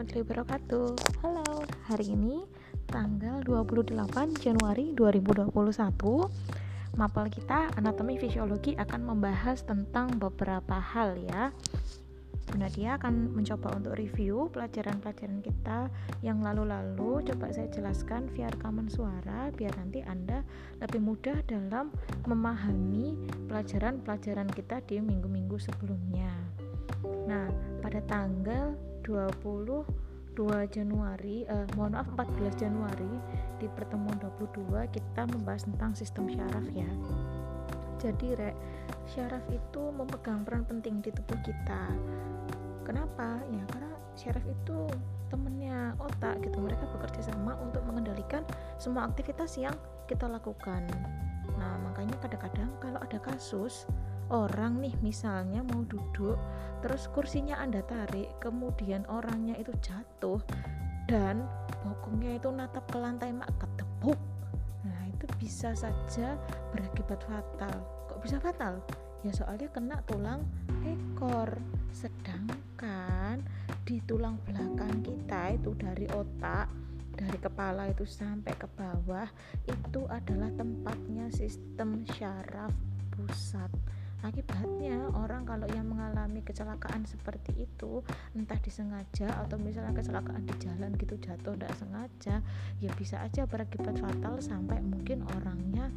warahmatullahi wabarakatuh. Halo, hari ini tanggal 28 Januari 2021 Mapel kita anatomi fisiologi akan membahas tentang beberapa hal ya. Bunda Dia akan mencoba untuk review pelajaran-pelajaran kita yang lalu-lalu. Coba saya jelaskan via rekaman suara biar nanti Anda lebih mudah dalam memahami pelajaran-pelajaran kita di minggu-minggu sebelumnya. Nah, pada tanggal 22 Januari, eh, mohon maaf 14 Januari di pertemuan 22 kita membahas tentang sistem syaraf ya. Jadi rek, syaraf itu memegang peran penting di tubuh kita. Kenapa? Ya karena syaraf itu temennya otak gitu. Mereka bekerja sama untuk mengendalikan semua aktivitas yang kita lakukan. Nah, makanya kadang-kadang kalau ada kasus orang nih misalnya mau duduk terus kursinya anda tarik kemudian orangnya itu jatuh dan bokongnya itu natap ke lantai mak ketepuk. Nah itu bisa saja berakibat fatal. Kok bisa fatal? Ya soalnya kena tulang ekor. Sedangkan di tulang belakang kita itu dari otak dari kepala itu sampai ke bawah itu adalah tempatnya sistem syaraf pusat akibatnya orang kalau yang mengalami kecelakaan seperti itu entah disengaja atau misalnya kecelakaan di jalan gitu jatuh tidak sengaja ya bisa aja berakibat fatal sampai mungkin orangnya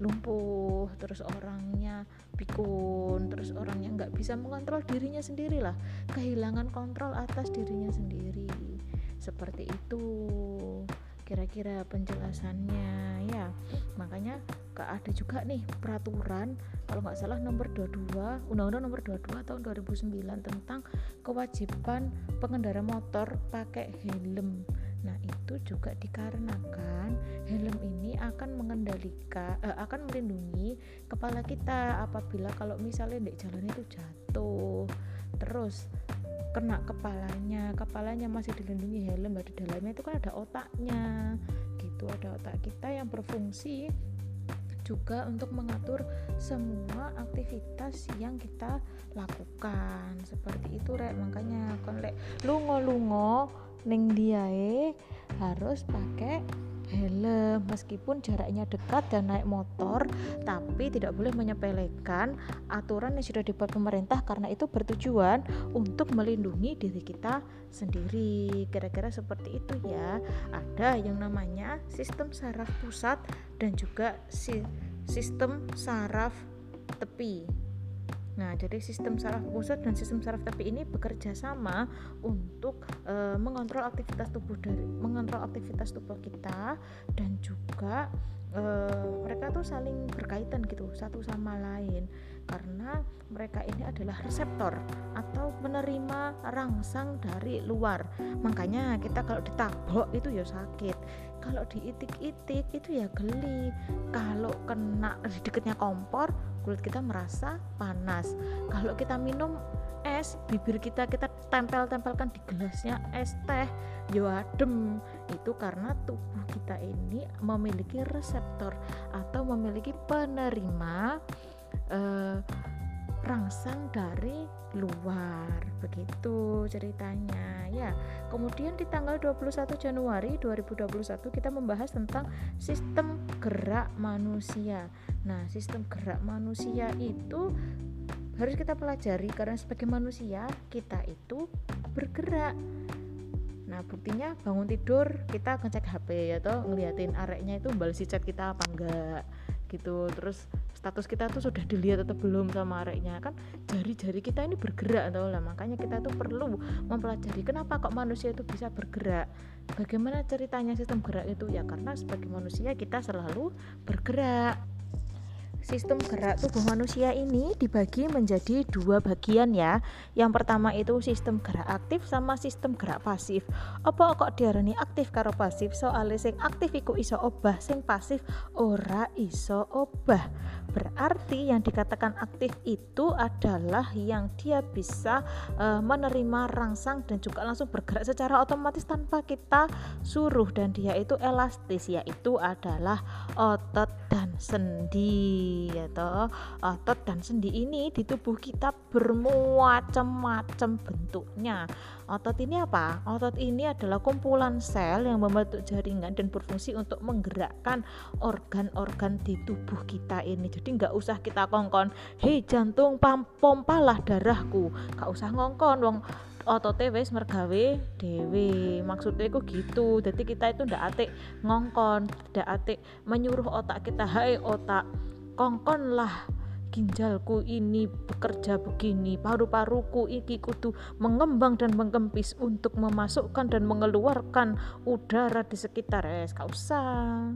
lumpuh terus orangnya pikun terus orangnya nggak bisa mengontrol dirinya sendiri lah kehilangan kontrol atas dirinya sendiri. Seperti itu kira-kira penjelasannya ya makanya ada juga nih peraturan kalau nggak salah nomor 22 undang-undang nomor 22 tahun 2009 tentang kewajiban pengendara motor pakai helm Nah, itu juga dikarenakan helm ini akan mengendalikan eh, akan melindungi kepala kita apabila kalau misalnya di jalan itu jatuh. Terus kena kepalanya kepalanya masih dilindungi helm di dalamnya itu kan ada otaknya gitu. Ada otak kita yang berfungsi juga untuk mengatur semua aktivitas yang kita lakukan. Seperti itu rek. Makanya kon lek lungo lungo ning diae harus pakai helm meskipun jaraknya dekat dan naik motor tapi tidak boleh menyepelekan aturan yang sudah dibuat pemerintah karena itu bertujuan untuk melindungi diri kita sendiri. Kira-kira seperti itu ya. Ada yang namanya sistem saraf pusat dan juga si sistem saraf tepi Nah, jadi sistem saraf pusat dan sistem saraf tepi ini bekerja sama untuk e, mengontrol aktivitas tubuh dari mengontrol aktivitas tubuh kita dan juga e, mereka tuh saling berkaitan gitu satu sama lain karena mereka ini adalah reseptor atau menerima rangsang dari luar. Makanya kita kalau ditabok itu ya sakit. Kalau diitik-itik itu ya geli. Kalau kena di dekatnya kompor kulit kita merasa panas. Kalau kita minum es bibir kita kita tempel-tempelkan di gelasnya es teh. Yo adem. Itu karena tubuh kita ini memiliki reseptor atau memiliki penerima eh, rangsang dari luar begitu ceritanya. Ya kemudian di tanggal 21 Januari 2021 kita membahas tentang sistem gerak manusia. Nah sistem gerak manusia itu harus kita pelajari karena sebagai manusia kita itu bergerak. Nah buktinya bangun tidur kita ngecek HP atau ngeliatin areknya itu balas chat kita apa enggak gitu. Terus status kita tuh sudah dilihat atau belum sama areknya kan jari-jari kita ini bergerak atau lah makanya kita tuh perlu mempelajari kenapa kok manusia itu bisa bergerak bagaimana ceritanya sistem gerak itu ya karena sebagai manusia kita selalu bergerak sistem gerak tubuh manusia ini dibagi menjadi dua bagian ya. Yang pertama itu sistem gerak aktif sama sistem gerak pasif. Apa kok diarani aktif karo pasif? Soalnya sing aktif iku iso obah, sing pasif ora iso obah. Berarti yang dikatakan aktif itu adalah yang dia bisa e, menerima rangsang dan juga langsung bergerak secara otomatis tanpa kita suruh. Dan dia itu elastis yaitu adalah otot dan sendi ya toh. Otot dan sendi ini di tubuh kita bermacam-macam bentuknya otot ini apa? Otot ini adalah kumpulan sel yang membentuk jaringan dan berfungsi untuk menggerakkan organ-organ di tubuh kita ini. Jadi nggak usah kita kongkon hei jantung pompalah darahku. Nggak usah ngongkon wong otote wis mergawe dewe maksudnya itu gitu. Jadi kita itu ndak atik ngongkon ndak atik menyuruh otak kita hai otak kongkon lah ginjalku ini bekerja begini paru-paruku ini kudu mengembang dan mengempis untuk memasukkan dan mengeluarkan udara di sekitar. Es gak usah.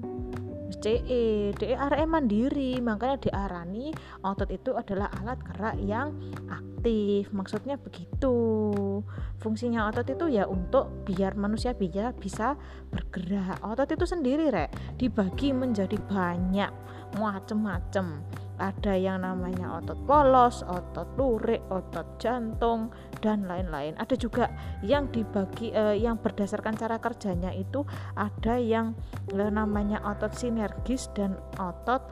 CE DE mandiri. Makanya diarani otot itu adalah alat gerak yang aktif. Maksudnya begitu. Fungsinya otot itu ya untuk biar manusia bisa bisa bergerak. Otot itu sendiri rek dibagi menjadi banyak macem-macem ada yang namanya otot polos, otot lurik, otot jantung dan lain-lain. Ada juga yang dibagi eh, yang berdasarkan cara kerjanya itu ada yang eh, namanya otot sinergis dan otot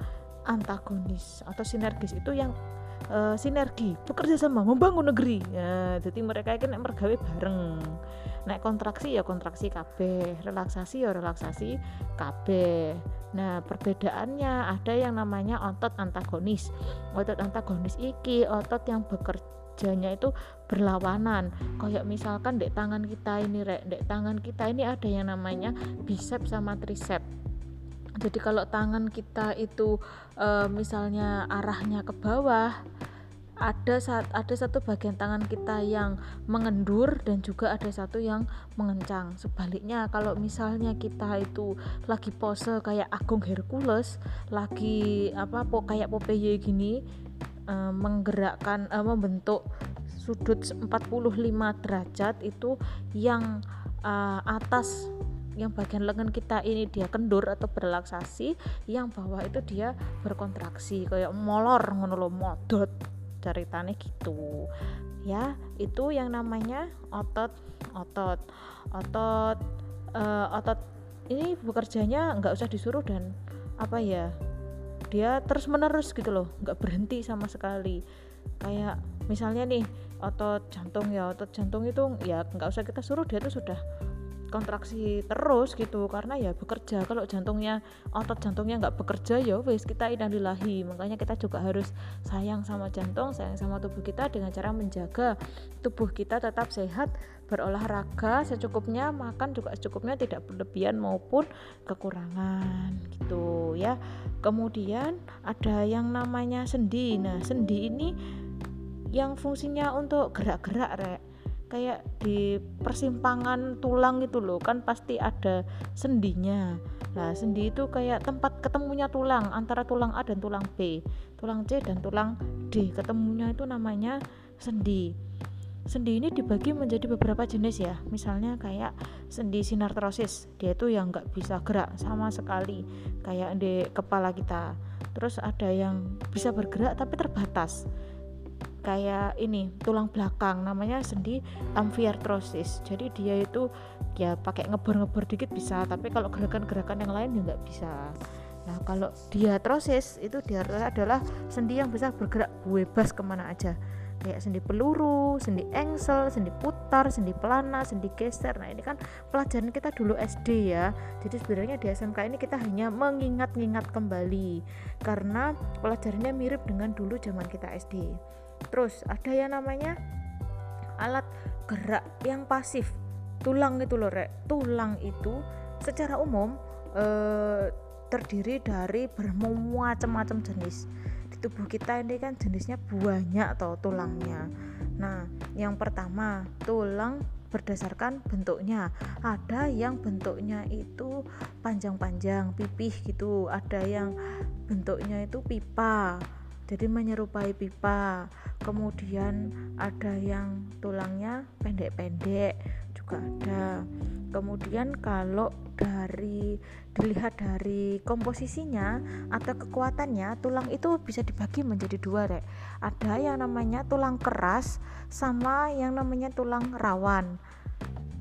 antagonis. Otot sinergis itu yang uh, sinergi bekerja sama membangun negeri ya, jadi mereka ini mergawe bareng naik kontraksi ya kontraksi KB relaksasi ya relaksasi KB nah perbedaannya ada yang namanya otot antagonis. Otot antagonis iki otot yang bekerjanya itu berlawanan. Kayak misalkan dek tangan kita ini rek dek tangan kita ini ada yang namanya bicep sama tricep. Jadi kalau tangan kita itu e, misalnya arahnya ke bawah ada saat ada satu bagian tangan kita yang mengendur dan juga ada satu yang mengencang. Sebaliknya kalau misalnya kita itu lagi pose kayak Agung Hercules lagi apa po kayak Popeye gini e, menggerakkan e, membentuk sudut 45 derajat itu yang e, atas yang bagian lengan kita ini dia kendur atau berelaksasi yang bawah itu dia berkontraksi kayak molor ngono modot ceritanya gitu. Ya itu yang namanya otot otot otot uh, otot. Ini bekerjanya nggak usah disuruh dan apa ya dia terus menerus gitu loh nggak berhenti sama sekali. Kayak misalnya nih otot jantung ya otot jantung itu ya nggak usah kita suruh dia tuh sudah kontraksi terus gitu karena ya bekerja. Kalau jantungnya otot jantungnya nggak bekerja ya wes kita inalilahi. Makanya kita juga harus sayang sama jantung sayang sama tubuh kita dengan cara menjaga tubuh kita tetap sehat berolahraga secukupnya makan juga secukupnya tidak berlebihan maupun kekurangan gitu ya. Kemudian ada yang namanya sendi. Nah sendi ini yang fungsinya untuk gerak-gerak rek kayak di persimpangan tulang itu loh kan pasti ada sendinya. Lah sendi itu kayak tempat ketemunya tulang antara tulang A dan tulang B. Tulang C dan tulang D ketemunya itu namanya sendi. Sendi ini dibagi menjadi beberapa jenis ya. Misalnya kayak sendi sinartrosis dia itu yang nggak bisa gerak sama sekali kayak di kepala kita. Terus ada yang bisa bergerak tapi terbatas kayak ini tulang belakang namanya sendi amfiartrosis jadi dia itu ya pakai ngebor-ngebor dikit bisa tapi kalau gerakan-gerakan yang lain ya nggak bisa. Nah kalau diatrosis itu dia adalah sendi yang bisa bergerak bebas ke mana aja. Kayak sendi peluru, sendi engsel, sendi putar, sendi pelana, sendi geser. Nah, ini kan pelajaran kita dulu SD ya. Jadi sebenarnya di SMK ini kita hanya mengingat-ingat kembali. Karena pelajarannya mirip dengan dulu zaman kita SD terus ada yang namanya alat gerak yang pasif. Tulang itu loh rek. Tulang itu secara umum eh, terdiri dari bermacam-macam jenis. Di tubuh kita ini kan jenisnya banyak atau tulangnya. Nah yang pertama tulang berdasarkan bentuknya. Ada yang bentuknya itu panjang-panjang pipih gitu. Ada yang bentuknya itu pipa. Jadi menyerupai pipa kemudian ada yang tulangnya pendek-pendek juga ada. Kemudian kalau dari dilihat dari komposisinya atau kekuatannya tulang itu bisa dibagi menjadi dua rek. Ada yang namanya tulang keras sama yang namanya tulang rawan.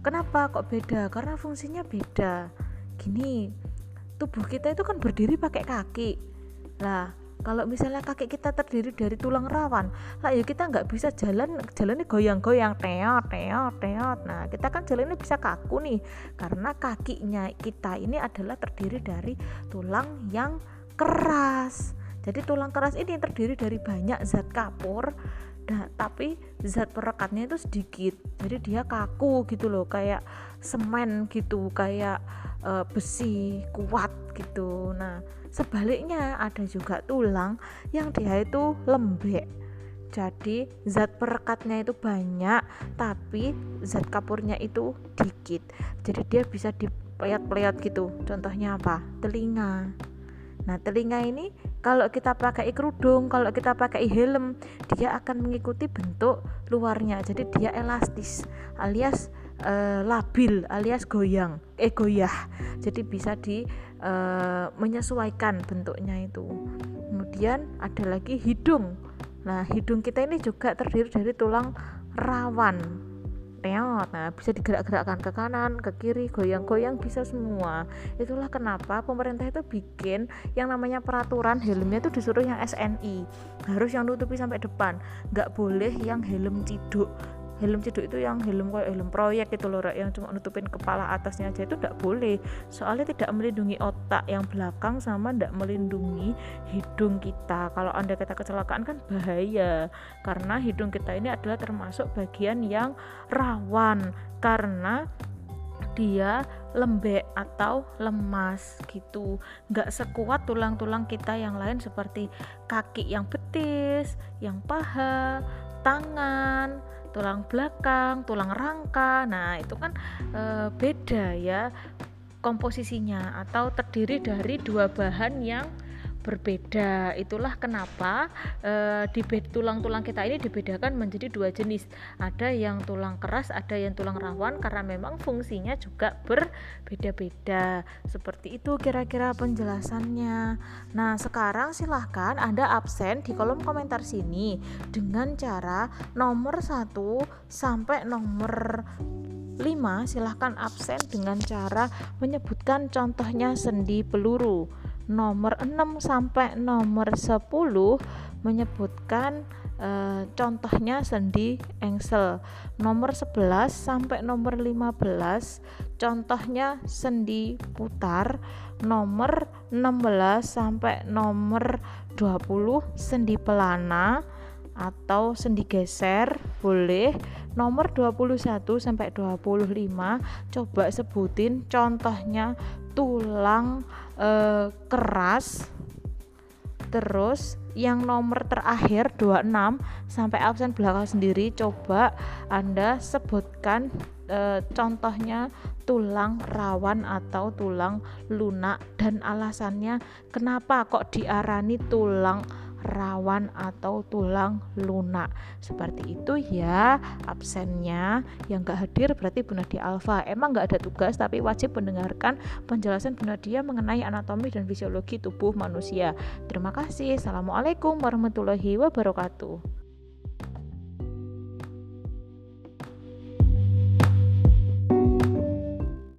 Kenapa kok beda? Karena fungsinya beda. Gini tubuh kita itu kan berdiri pakai kaki. Lah, kalau misalnya kaki kita terdiri dari tulang rawan lah ya kita nggak bisa jalan jalannya goyang-goyang teot teot teot. Nah kita kan jalannya bisa kaku nih karena kakinya kita ini adalah terdiri dari tulang yang keras. Jadi tulang keras ini terdiri dari banyak zat kapur nah, tapi zat perekatnya itu sedikit. Jadi dia kaku gitu loh kayak semen gitu kayak uh, besi kuat gitu. Nah sebaliknya ada juga tulang yang dia itu lembek. Jadi zat perekatnya itu banyak tapi zat kapurnya itu dikit. Jadi dia bisa dipeliat-peliat gitu. Contohnya apa? Telinga. Nah telinga ini kalau kita pakai kerudung kalau kita pakai helm dia akan mengikuti bentuk luarnya. Jadi dia elastis alias uh, labil alias goyang eh goyah. Jadi bisa di uh, menyesuaikan bentuknya itu. Kemudian ada lagi hidung. Nah hidung kita ini juga terdiri dari tulang rawan. Nah bisa digerak-gerakkan ke kanan ke kiri goyang-goyang bisa semua. Itulah kenapa pemerintah itu bikin yang namanya peraturan helmnya itu disuruh yang SNI harus yang nutupi sampai depan. Nggak boleh yang helm ciduk helm ciduk itu yang helm kayak helm proyek itu loh yang cuma nutupin kepala atasnya aja itu tidak boleh. Soalnya tidak melindungi otak yang belakang sama tidak melindungi hidung kita. Kalau anda kita kecelakaan kan bahaya karena hidung kita ini adalah termasuk bagian yang rawan karena dia lembek atau lemas gitu. Nggak sekuat tulang-tulang kita yang lain seperti kaki yang betis yang paha tangan tulang belakang, tulang rangka. Nah, itu kan e, beda ya komposisinya atau terdiri dari dua bahan yang berbeda. Itulah kenapa e, di tulang-tulang kita ini dibedakan menjadi dua jenis. Ada yang tulang keras, ada yang tulang rawan karena memang fungsinya juga berbeda-beda. Seperti itu kira-kira penjelasannya. Nah, sekarang silahkan Anda absen di kolom komentar sini dengan cara nomor 1 sampai nomor 5 silahkan absen dengan cara menyebutkan contohnya sendi peluru nomor 6 sampai nomor 10 menyebutkan e, contohnya sendi engsel. Nomor 11 sampai nomor 15 contohnya sendi putar. Nomor 16 sampai nomor 20 sendi pelana atau sendi geser boleh nomor 21 sampai 25 coba sebutin contohnya tulang eh, keras terus yang nomor terakhir 26 sampai absen belakang sendiri. Coba Anda sebutkan e, contohnya tulang rawan atau tulang lunak dan alasannya kenapa kok diarani tulang rawan atau tulang lunak. Seperti itu ya absennya. Yang gak hadir berarti Bu Nadia Alfa emang gak ada tugas tapi wajib mendengarkan penjelasan Bu Nadia mengenai anatomi dan fisiologi tubuh manusia. Terima kasih. Assalamualaikum warahmatullahi wabarakatuh